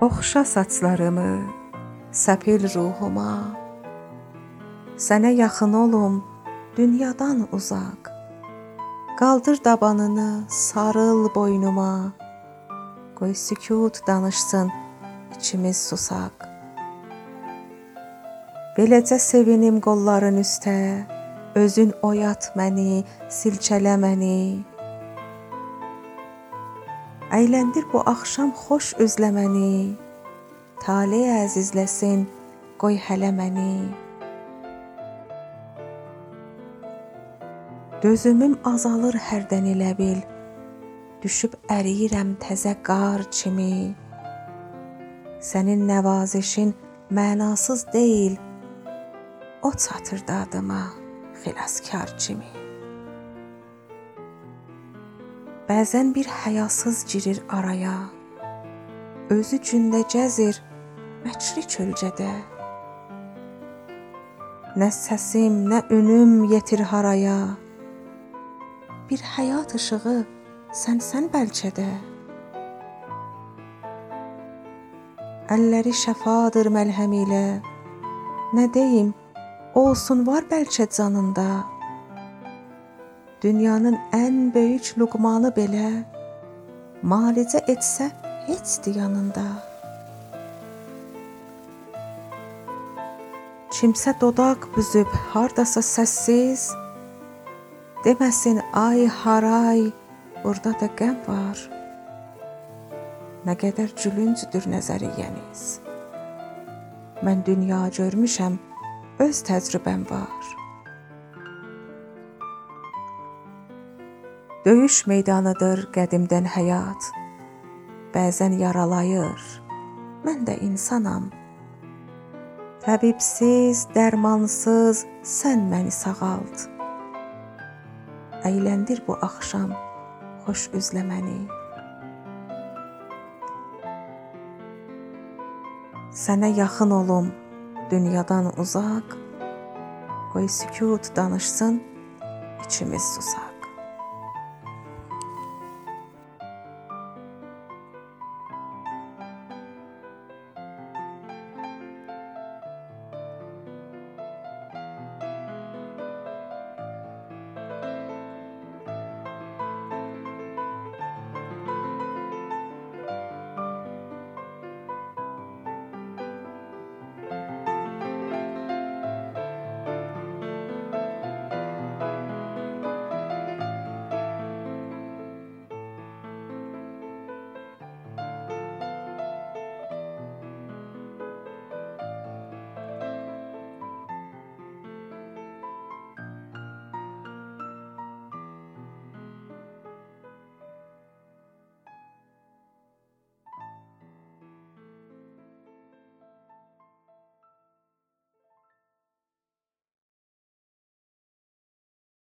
Oxşa saçlarımı, səpil ruhuma. Sənə yaxın olum, dünyadan uzaq. Qaldır dabanını, sarıl boynuma. Qoy sükut danışsın, içimiz susaq. Beləcə sevinim qolların üstə, özün oyat məni, silkələ məni. Əyləndir bu axşam xoş üzləməni. Taley əzizləsin, qoy hələ məni. Dözümüm azalır hərdən elə bil. Düşüb əriyirəm təzə qar kimi. Sənin nəvazişin mənasız deyil. O çatır dadıma xilaskar kimi. Bəzən bir həyasız girir araya. Özü gündə gəzir məkri kölgədə. Nə səsim, nə ünüm yetir haraya. Bir həyat işığı sənsən bəlkə də. Əlləri şəfadır məlhəm ilə. Nə deyim, olsun var bəlkə canında. Dünyanın ən böyük luqmanı belə malicə etsə heçdir yanında. Kimsə dodaq büzüb hardasa səssiz deməsin ay haray burada da qəm var. Nə qədər gülüncdür nəzəriyyəniz. Mən dünya görmüşəm, öz təcrübəm var. Döyüş meydanıdır qədimdən həyat. Bəzən yaralayır. Mən də insanam. Təbibsiz, dərmansız sən məni sağalt. Əyləndir bu axşam xoş üzlə məni. Sənə yaxın olum, dünyadan uzaq. Qoy sükut danışsın, içimiz susar.